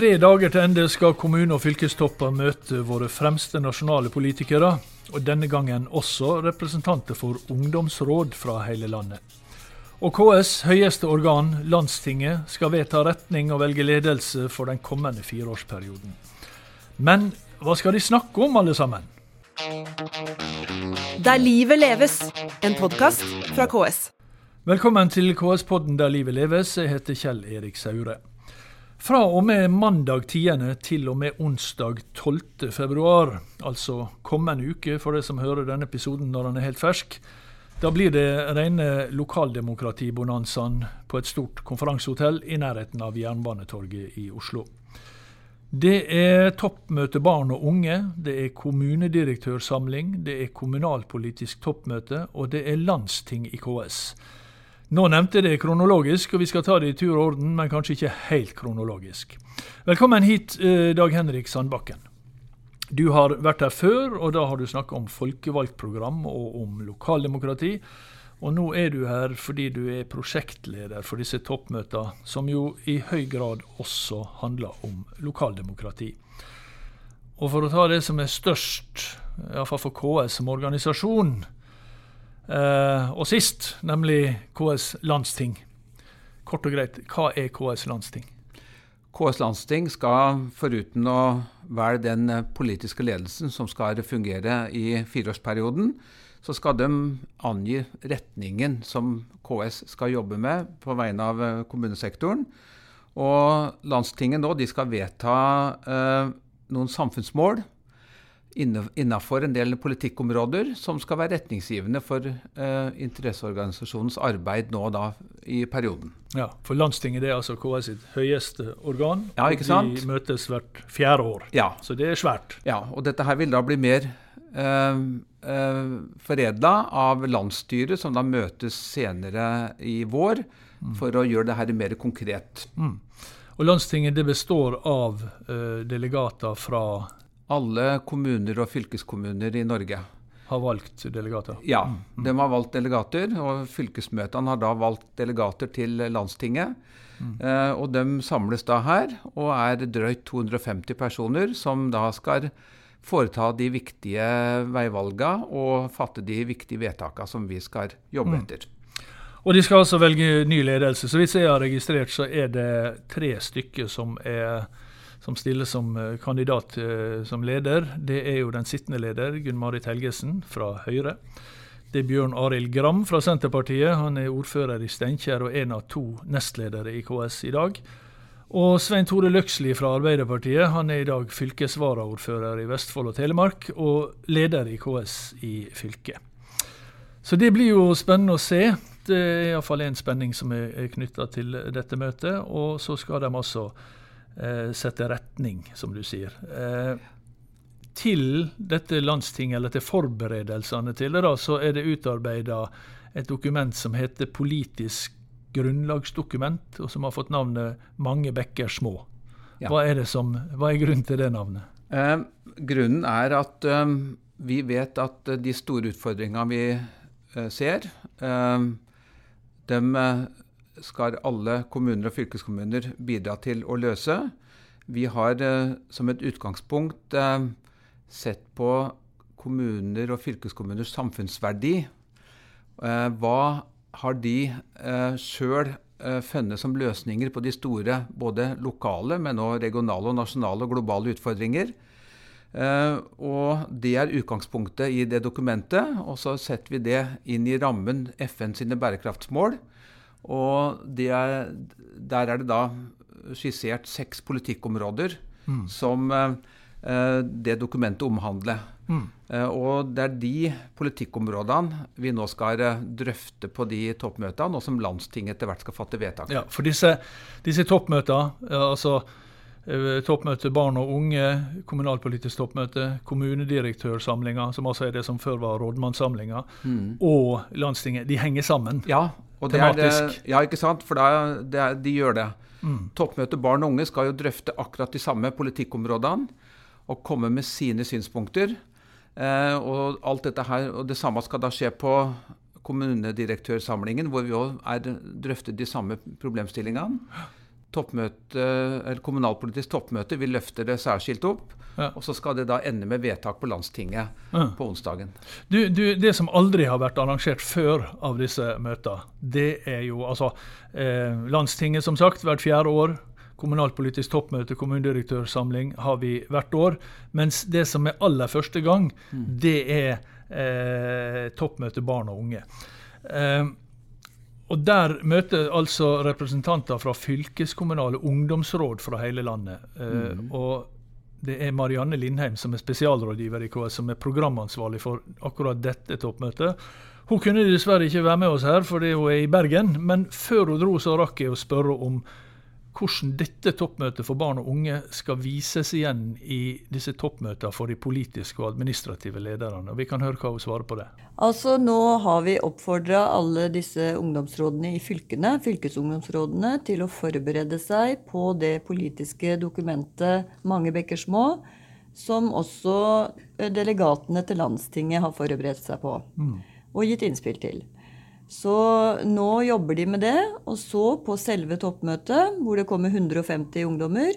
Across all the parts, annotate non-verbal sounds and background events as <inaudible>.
tre dager til ende skal kommune- og fylkestopper møte våre fremste nasjonale politikere, og denne gangen også representanter for ungdomsråd fra hele landet. Og KS' høyeste organ, Landstinget, skal vedta retning og velge ledelse for den kommende fireårsperioden. Men hva skal de snakke om, alle sammen? Der livet leves, en podkast fra KS. Velkommen til KS-podden Der livet leves. Jeg heter Kjell Erik Saure. Fra og med mandag 10. til og med onsdag 12. februar, altså kommende uke for de som hører denne episoden når den er helt fersk, da blir det rene lokaldemokratibonanzaen på et stort konferansehotell i nærheten av Jernbanetorget i Oslo. Det er toppmøte barn og unge, det er kommunedirektørsamling, det er kommunalpolitisk toppmøte, og det er landsting i KS. Nå nevnte jeg det kronologisk, og vi skal ta det i tur og orden, men kanskje ikke helt kronologisk. Velkommen hit, eh, Dag Henrik Sandbakken. Du har vært her før, og da har du snakka om folkevalgtprogram og om lokaldemokrati. Og nå er du her fordi du er prosjektleder for disse toppmøtene, som jo i høy grad også handler om lokaldemokrati. Og for å ta det som er størst, iallfall for KS som organisasjon, og sist, nemlig KS landsting. Kort og greit, hva er KS landsting? KS landsting skal, foruten å være den politiske ledelsen som skal fungere i fireårsperioden, så skal de angi retningen som KS skal jobbe med på vegne av kommunesektoren. Og landstinget nå de skal vedta eh, noen samfunnsmål innenfor en del politikkområder som skal være retningsgivende for eh, interesseorganisasjonens arbeid nå da i perioden. Ja, For landstinget det er altså KS sitt høyeste organ. Ja, ikke sant? De møtes hvert fjerde år. Ja. Så det er svært. Ja, og dette her vil da bli mer eh, eh, foredla av landsstyret, som da møtes senere i vår, mm. for å gjøre det her mer konkret. Mm. Og Landstinget det består av eh, delegater fra alle kommuner og fylkeskommuner i Norge. Har valgt delegater? Ja, mm. de har valgt delegater. Og fylkesmøtene har da valgt delegater til Landstinget. Mm. Eh, og de samles da her, og er drøyt 250 personer som da skal foreta de viktige veivalgene og fatte de viktige vedtakene som vi skal jobbe mm. etter. Og de skal altså velge ny ledelse. Så hvis jeg har registrert, så er det tre stykker som er som stiller som eh, kandidat eh, som leder, det er jo den sittende leder, Gunn-Marit Helgesen fra Høyre. Det er Bjørn Arild Gram fra Senterpartiet. Han er ordfører i Steinkjer og en av to nestledere i KS i dag. Og Svein Tore Løksli fra Arbeiderpartiet. Han er i dag fylkesvaraordfører i Vestfold og Telemark, og leder i KS i fylket. Så det blir jo spennende å se. Det er iallfall en spenning som er, knytta til dette møtet. Og så skal de altså sette retning, som du sier. Eh, til dette landstinget, eller til forberedelsene til det, da, så er det utarbeida et dokument som heter Politisk grunnlagsdokument, og som har fått navnet Mange bekker små. Hva, er som, hva, er grunnen til det navnet? Eh, grunnen er at eh, vi vet at de store utfordringene vi eh, ser, eh, de skal alle kommuner og fylkeskommuner bidra til å løse. Vi har eh, som et utgangspunkt eh, sett på kommuner og fylkeskommuners samfunnsverdi. Eh, hva har de sjøl funnet som løsninger på de store, både lokale, men også regionale, og nasjonale og globale utfordringer? Og Det er utgangspunktet i det dokumentet. og Så setter vi det inn i rammen FN sine bærekraftsmål. Og er, der er det da skissert seks politikkområder mm. som eh, det dokumentet omhandler. Mm. Eh, og det er de politikkområdene vi nå skal eh, drøfte på de toppmøtene, og som landstinget etter hvert skal fatte vedtak Ja, for disse, disse toppmøtene, altså eh, toppmøte barn og unge, kommunalpolitisk toppmøte, kommunedirektørsamlinga, som altså er det som før var rådmannssamlinga, mm. og landstinget, de henger sammen. Ja, og det tematisk. Det, ja, ikke sant? For da, det de gjør det. Mm. Toppmøtet barn og unge skal jo drøfte akkurat de samme politikkområdene og komme med sine synspunkter. Eh, og alt dette her, og det samme skal da skje på kommunedirektørsamlingen, hvor vi òg drøfter de samme problemstillingene. toppmøte, eller kommunalpolitisk toppmøte vil løfte det særskilt opp. Ja. Og så skal det da ende med vedtak på landstinget Ja. på onsdagen. Du, du, det som aldri har vært arrangert før av disse møtene, det er jo altså eh, Landstinget, som sagt, hvert fjerde år. Kommunalpolitisk toppmøte, kommunedirektørsamling har vi hvert år. Mens det som er aller første gang, det er eh, toppmøte barn og unge. Eh, og Der møter altså representanter fra fylkeskommunale ungdomsråd fra hele landet. Eh, Og det er Marianne Lindheim som er spesialrådgiver i KS, som er programansvarlig for akkurat dette toppmøtet. Hun kunne dessverre ikke være med oss her fordi hun er i Bergen, men før hun dro, så rakk jeg å spørre om hvordan dette toppmøtet for barn og unge skal vises igjen i disse toppmøtene for de politiske og administrative lederne. Og Vi kan høre hva hun svarer på det. Altså Nå har vi oppfordra alle disse ungdomsrådene i fylkene, fylkesungdomsrådene til å forberede seg på det politiske dokumentet Mange bekker små, som også eh, delegatene til landstinget har forberedt seg på og gitt innspill til. Så nå jobber de med det. Og så på selve toppmøtet, hvor det kommer 150 ungdommer,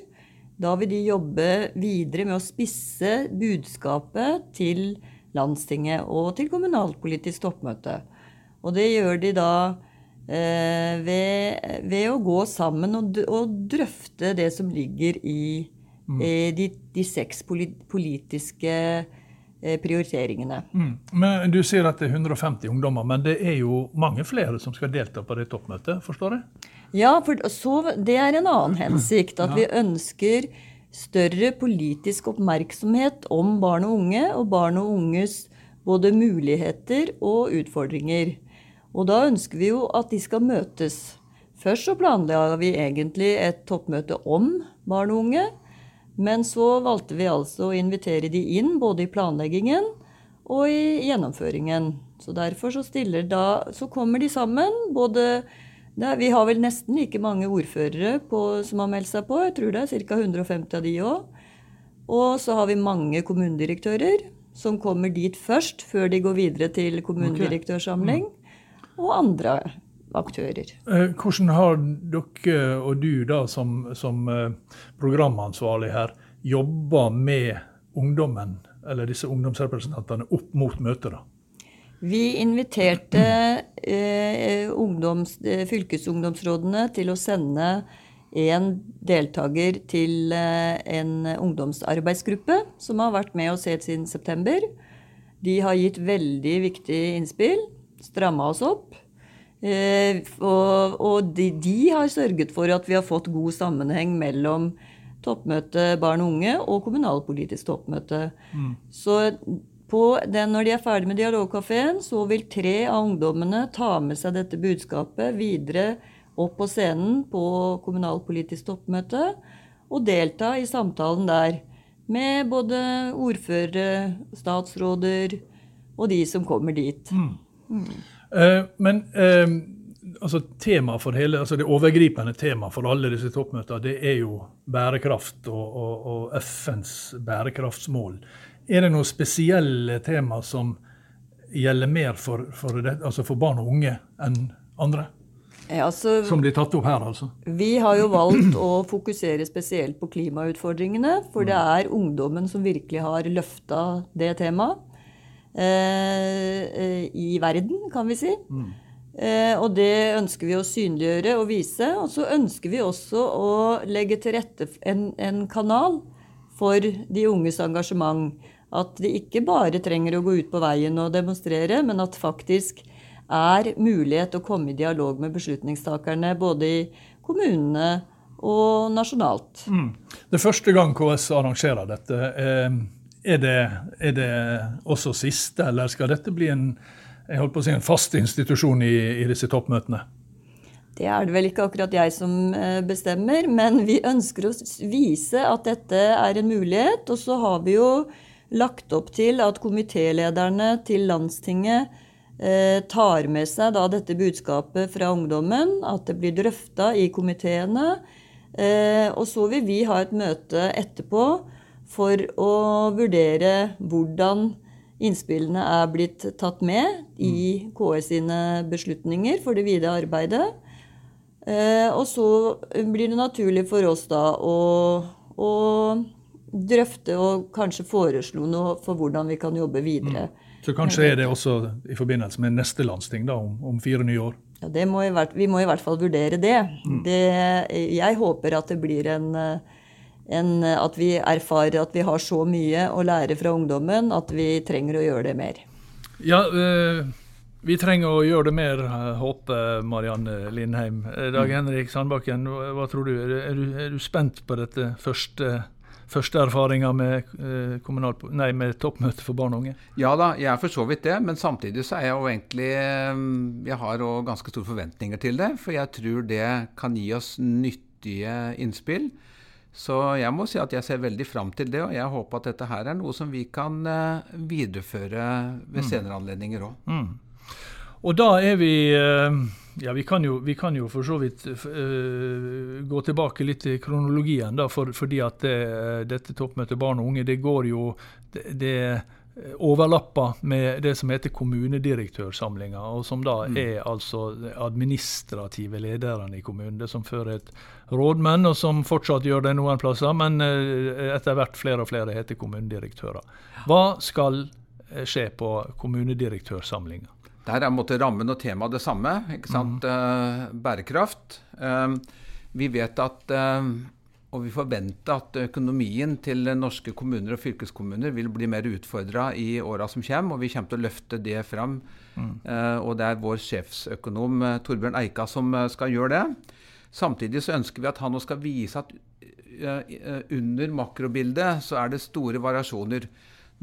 da vil de jobbe videre med å spisse budskapet til landstinget og til kommunalpolitisk toppmøte. Og det gjør de da eh, ved, ved å gå sammen og, og drøfte det som ligger i eh, de, de seks politiske prioriteringene. Mm. Men Du sier at det er 150 ungdommer, men det er jo mange flere som skal delta på det toppmøtet, forstår jeg? Ja, for så, det er en annen hensikt. At vi ønsker større politisk oppmerksomhet om barn og unge, og barn og unges både muligheter og utfordringer. Og da ønsker vi jo at de skal møtes. Først så planla vi egentlig et toppmøte om barn og unge. Men så valgte vi altså å invitere de inn både i planleggingen og i gjennomføringen. Så derfor så stiller da Så kommer de sammen. både er, Vi har vel nesten like mange ordførere på, som har meldt seg på. Jeg tror det er ca. 150 av de òg. Og så har vi mange kommunedirektører som kommer dit først, før de går videre til kommunedirektørsamling. Og andre aktører. Eh, Hvordan har dere og du da som, som eh, programansvarlig her jobba med ungdommen, eller disse ungdomsrepresentantene, opp mot møtet? da? Vi inviterte eh, ungdoms, eh, fylkesungdomsrådene til å sende en deltaker til eh, en ungdomsarbeidsgruppe som har vært med oss helt siden september. De har gitt veldig viktige innspill, stramma oss opp. Eh, og og de, de har sørget for at vi har fått god sammenheng mellom toppmøte barn og unge og kommunalpolitisk toppmøte. Så på den, når de er ferdig med Dialogkafeen, så vil tre av ungdommene ta med seg dette budskapet videre opp på scenen på kommunalpolitisk toppmøte og delta i samtalen der med både ordførere, statsråder og de som kommer dit. Eh, men eh, altså, tema for hele, altså det overgripende temaet for alle disse toppmøtene, det er jo bærekraft og, og, og FNs bærekraftsmål. Er det noen spesielle tema som gjelder mer for, for, det, altså for barn og unge enn andre? Ja, altså, Som blir tatt opp her, altså? Vi har jo valgt å fokusere spesielt på klimautfordringene, for det er ungdommen som virkelig har løfta det temaet eh, eh, i verden, kan vi si. Eh, og det ønsker vi å synliggjøre og vise. Og så ønsker vi også å legge til rette en, en kanal for de unges engasjement. At de ikke bare trenger å gå ut på veien og demonstrere, men at faktisk er mulighet til å komme i dialog med beslutningstakerne både i kommunene og nasjonalt. Det er første gang KS arrangerer dette. Er det, er det også siste, eller skal dette bli en, si, en fast institusjon i, i disse toppmøtene? Det er det vel ikke akkurat jeg som eh, bestemmer, men vi ønsker å vise at dette er en mulighet. Og så har vi jo lagt opp til at komitélederne til landstinget eh, tar med seg da dette budskapet fra ungdommen, at det blir drøfta i komiteene. Eh, og så vil vi ha et møte etterpå for å vurdere hvordan innspillene er blitt tatt med i KS sine beslutninger for det videre arbeidet. Eh, og så blir det naturlig for oss da å, å drøfte og kanskje foreslå noe for hvordan vi kan jobbe videre. Så kanskje er det også i forbindelse med neste landsting da, om, om fire nye år? Ja, det må hvert, Vi må i hvert fall vurdere det. det jeg håper at det blir en, en, At vi erfarer at vi har så mye å lære fra ungdommen at vi trenger å gjøre det mer. Ja, øh, vi trenger å gjøre det mer, håper Marianne Lindheim. Dag Henrik Sandbakken, hva tror du? Er, du? er du spent på dette første, første erfaringa med, nei, med toppmøte for barn og unge? Ja da, jeg er for så vidt det. Men samtidig så er jeg jo egentlig Jeg har òg ganske store forventninger til det. For jeg tror det kan gi oss nyttige innspill. Så jeg må si at jeg ser veldig fram til det, og jeg håper at dette her er noe som vi kan videreføre ved senere anledninger òg. Mm. Og da er vi Ja, vi kan jo, vi kan jo for så vidt uh, gå tilbake litt til kronologien, da, for, fordi at det, dette toppmøtet barn og unge, det går jo det, det overlapper med det som heter kommunedirektørsamlinga, og som da mm. er altså administrative lederne i kommunen. Det som før het rådmenn, og som fortsatt gjør det noen plasser, men uh, etter hvert flere og flere heter kommunedirektører. Hva skal skje på kommunedirektørsamlinga? Der er måtte rammen og temaet det samme. ikke sant? Mm. Bærekraft. Vi vet at og vi forventer at økonomien til norske kommuner og fylkeskommuner vil bli mer utfordra i åra som kommer, og vi kommer til å løfte det fram. Mm. og det er vår sjefsøkonom Torbjørn Eika som skal gjøre det. Samtidig så ønsker vi at han nå skal vise at under makrobildet så er det store variasjoner.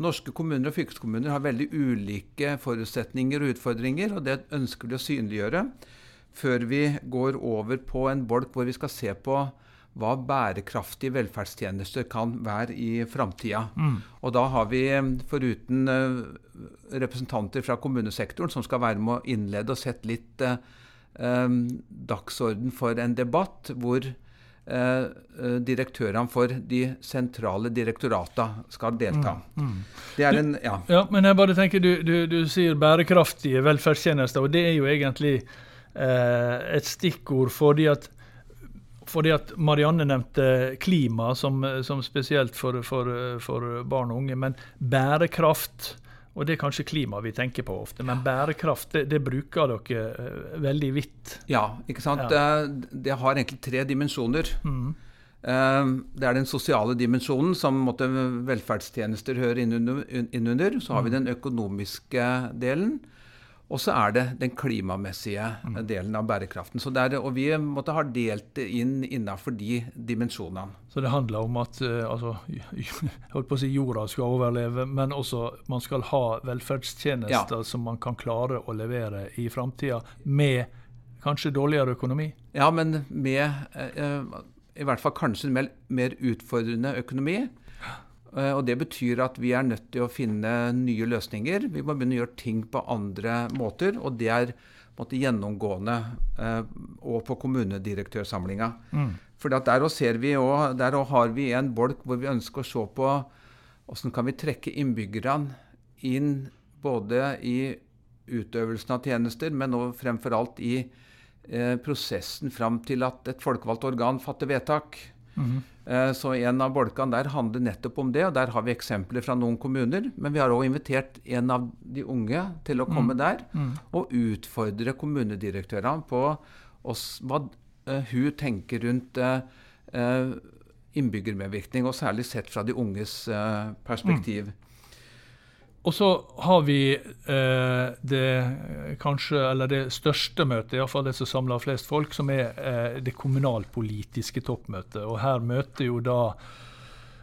Norske kommuner og fylkeskommuner har veldig ulike forutsetninger og utfordringer, og det ønsker vi å synliggjøre før vi går over på en bolk hvor vi skal se på hva bærekraftige velferdstjenester kan være i framtida. Mm. Og da har vi, foruten uh, representanter fra kommunesektoren som skal være med å innlede og sette litt uh, um, dagsorden for en debatt hvor Eh, eh, direktørene for de sentrale direktoratene skal delta. Mm, mm. Det er en, ja. ja. Men jeg bare tenker, du, du, du, sier bærekraftige velferdstjenester, og det er jo egentlig eh, et stikkord fordi at fordi at Marianne nevnte klima som, som spesielt for, for, for, barn og unge. Men bærekraft og det er kanskje klima vi tenker på ofte, men bærekraft det, det bruker dere uh, veldig vidt. Ja, ikke sant. Ja. Det, det, har egentlig tre dimensjoner. Mm. Uh, det er den sosiale dimensjonen, som måtte velferdstjenester hører innunder. inn. Så har vi mm. den økonomiske delen. Og så er det den klimamessige mm. delen av bærekraften. Så der, og vi måtte ha delt det inn innenfor de dimensjonene. Så det handler om at uh, altså, <laughs> si jorda skal overleve, men også man skal ha velferdstjenester ja. som man kan klare å levere i framtida, med kanskje dårligere økonomi? Ja, men med uh, i hvert fall kanskje en mer, mer utfordrende økonomi. Eh, og Det betyr at vi er nødt til å finne nye løsninger. Vi må begynne å gjøre ting på andre måter. Og det er måtte, gjennomgående eh, og på kommunedirektørsamlinga. Mm. For der ser vi også, der har vi en bolk hvor vi ønsker å se på hvordan kan vi trekke innbyggerne inn både i utøvelsen av tjenester, men også fremfor alt i eh, prosessen fram til at et folkevalgt organ fatter vedtak. Mm -hmm. Så en av bolkene der handler nettopp om det, og der har vi eksempler fra noen kommuner. Men vi har òg invitert en av de unge til å komme mm. der mm. og utfordre kommunedirektørene på oss, hva uh, hun tenker rundt uh, innbyggermedvirkning, og særlig sett fra de unges perspektiv. Og så har vi eh, det kanskje, eller det største møtet, iallfall det som samler flest folk, som er eh, det kommunalpolitiske toppmøtet. Og her møter jo da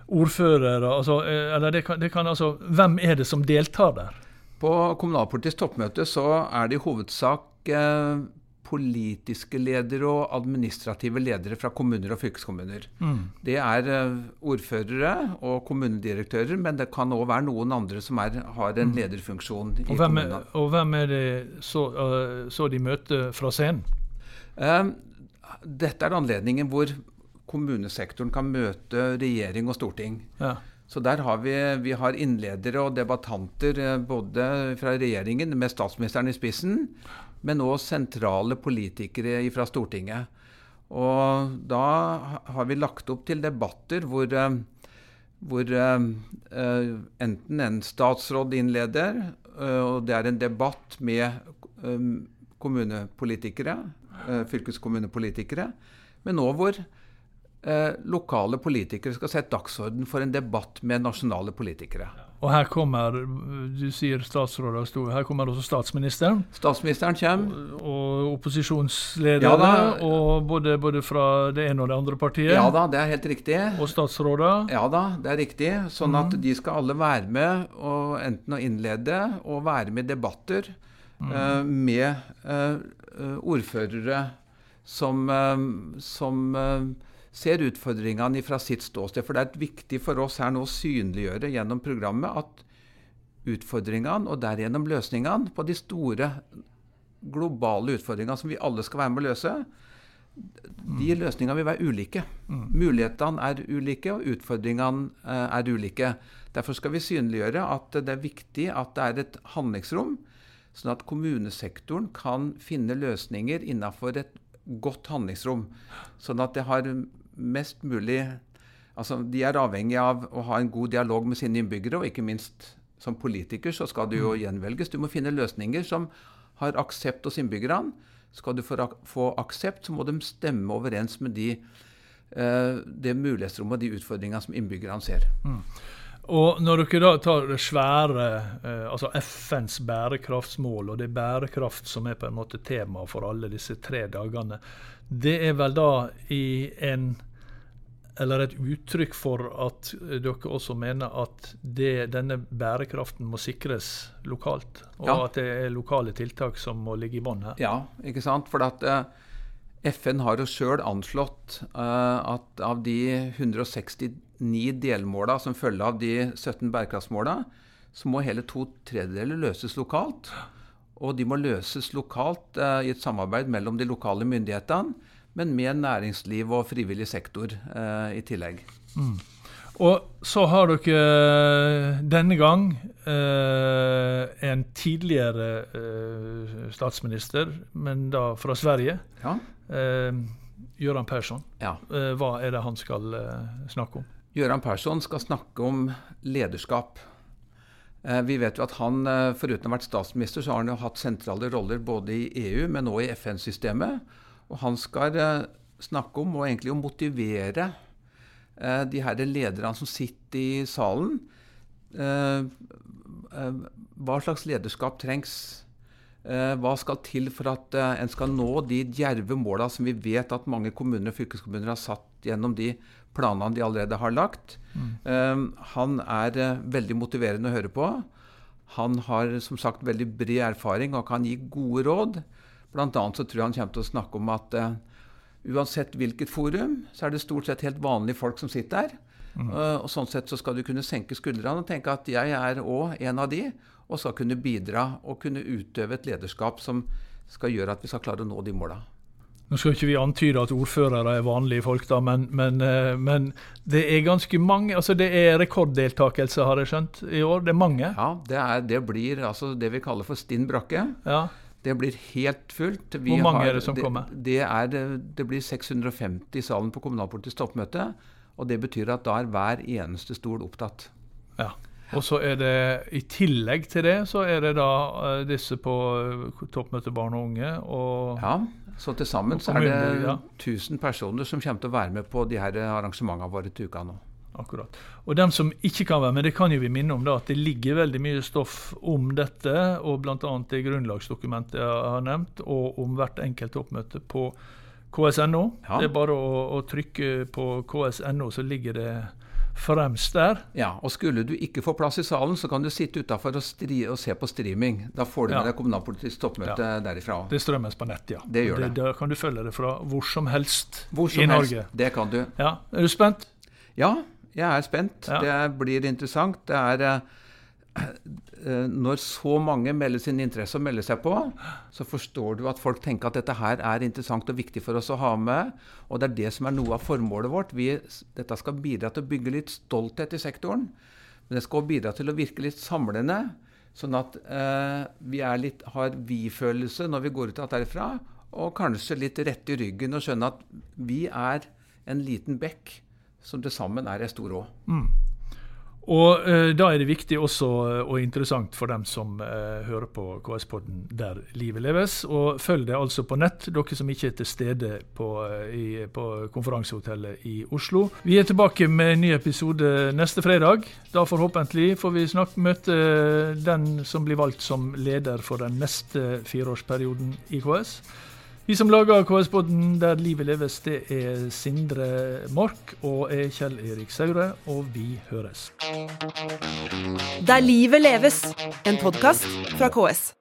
ordførere altså, eh, Eller det kan, det kan, altså Hvem er det som deltar der? På kommunalpolitisk toppmøte så er det i hovedsak eh, politiske ledere og administrative ledere fra kommuner og fylkeskommuner. Mm. Det er uh, ordførere og kommunedirektører, men det kan òg være noen andre som er, har en mm. lederfunksjon i og hvem, kommunene. Og hvem er det så, uh, så de møter fra scenen? Uh, dette er anledningen hvor kommunesektoren kan møte regjering og storting. Ja. Så der har vi, vi har innledere og debattanter både fra regjeringen, med statsministeren i spissen, men òg sentrale politikere fra Stortinget. Og da har vi lagt opp til debatter hvor, hvor enten en statsråd innleder, og det er en debatt med kommunepolitikere, fylkeskommunepolitikere, men òg hvor eh, lokale politikere skal sette dagsorden for en debatt med nasjonale politikere. Og her kommer du sier statsråder, her kommer også statsministeren. Statsministeren kommer. Og, og opposisjonsledere, ja, og både, både, fra det ene og det andre partiet. Ja da, det er helt riktig. Og statsråder. Ja da, det er riktig. Sånn at mm. de skal alle være med, og enten å innlede og være med i debatter mm. uh, med uh, ordførere som, uh, som ser utfordringene fra sitt ståsted. For det er viktig for oss her nå å synliggjøre gjennom programmet at utfordringene og derigjennom løsningene på de store globale utfordringene som vi alle skal være med å løse, de mm. løsningene vil være ulike. Mm. Mulighetene er ulike, og utfordringene eh, er ulike. Derfor skal vi synliggjøre at det er viktig at det er et handlingsrom, sånn at kommunesektoren kan finne løsninger innenfor et godt handlingsrom. Sånn at det har mest mulig Altså, De er avhengig av å ha en god dialog med sine innbyggere, og ikke minst som politiker så skal du jo mm. gjenvelges. Du må finne løsninger som har aksept hos innbyggerne. Skal du få aksept, så må de stemme overens med de, eh, det mulighetsrommet og de utfordringene som innbyggerne ser. Mm. Og når dere da tar det svære, eh, altså FNs bærekraftsmål, og det er bærekraft som er på en måte tema for alle disse tre dagene, det er vel da i en eller et uttrykk for at dere også mener at det, denne bærekraften må sikres lokalt? Og ja. at det er lokale tiltak som må ligge i bånn her? Ja, ikke sant. For at uh, FN har jo sjøl anslått uh, at av de 169 delmåla som følger av de 17 bærekraftsmåla, så må hele to tredjedeler løses lokalt. Og de må løses lokalt uh, i et samarbeid mellom de lokale myndighetene men med næringsliv og frivillig sektor eh, i tillegg. Mm. Og så har dere eh, denne gang eh, en tidligere eh, statsminister, men da fra Sverige. Ja. Eh, Göran Persson. Ja. Eh, hva er det han skal snakke om? Göran Persson skal snakke om lederskap. Vi vet jo at han, foruten å ha vært statsminister, så har han jo hatt sentrale roller både i EU, men også i FN-systemet. Og han skal eh, snakke om, og egentlig å motivere, eh, de her lederne som sitter i salen. Eh, hva slags lederskap trengs? Hva skal til for at en skal nå de djerve måla som vi vet at mange kommuner og fylkeskommuner har satt gjennom de planene de allerede har lagt? Mm. Han er veldig motiverende å høre på. Han har som sagt veldig bred erfaring og kan gi gode råd. Blant annet så tror jeg han kommer til å snakke om at uh, uansett hvilket forum, så er det stort sett helt vanlige folk som sitter der. Mm. Uh, og sånn sett så skal du kunne senke skuldrene og tenke at jeg er òg en av de, og skal kunne bidra og kunne utøve et lederskap som skal gjøre at vi skal klare å nå de måla. Nå skal ikke vi antyde at ordførere er vanlige folk, da, men, men, uh, men, det er ganske mange altså Det er rekorddeltakelse, har jeg skjønt, i år. Det er mange? Ja, det, er, det blir altså det vi kaller for stinn brakke. Ja. Det blir helt fullt. Vi Hvor mange har, er det som det, kommer? Det, er, det, blir 650 i salen på kommunalpolitisk toppmøte. Og det betyr at da er hver eneste stol opptatt. Ja. Og så er det i tillegg til det, så er det da uh, disse på uh, toppmøte barn og unge og Ja, så til sammen så er det ja. 1000 personer som kommer til å være med på de her arrangementene våre til uka nå. Akkurat. Og dem som ikke kan være med, det kan jo vi minne om da, at det ligger veldig mye stoff om dette, og bl.a. det grunnlagsdokumentet jeg har nevnt, og om hvert enkelt oppmøte på ks.no. Ja. Det er bare å, å trykke på ks.no, så ligger det fremst der. Ja, og Skulle du ikke få plass i salen, så kan du sitte utafor og, og, se på streaming. Da får du ja. med deg kommunalpolitisk toppmøte ja. derifra. Det strømmes på nett, ja. Det gjør det. Da kan du følge det fra hvor som helst hvor som i helst. Norge. Det kan du. Ja, Er du spent? Ja, jeg er spent. Ja. Det blir interessant. Det er eh, Når så mange melder sin interesse og melder seg på, så forstår du at folk tenker at dette her er interessant og viktig for oss å ha med. Og det er det som er noe av formålet vårt. Vi, dette skal bidra til å bygge litt stolthet i sektoren. Men det skal også bidra til å virke litt samlende, Sånn at eh, vi litt, har vi-følelse når vi går ut derfra, og kanskje litt rett i ryggen og skjønne at vi er en liten bekk som til sammen er ei stor å. Mm. Og uh, Da er det viktig også eh, og interessant for dem som uh, hører på KS-podden der livet leves. Og følg det altså på nett, dere som ikke er til stede på, uh, i, på konferansehotellet i Oslo. Vi er tilbake med en ny episode neste fredag. Da forhåpentlig får vi snart møte den som blir valgt som leder for den neste fireårsperioden i KS. Vi som lager KS-podden Der livet leves, det er Sindre Mork og er Kjell Erik Saure, og vi høres. Der livet leves, en podkast fra KS.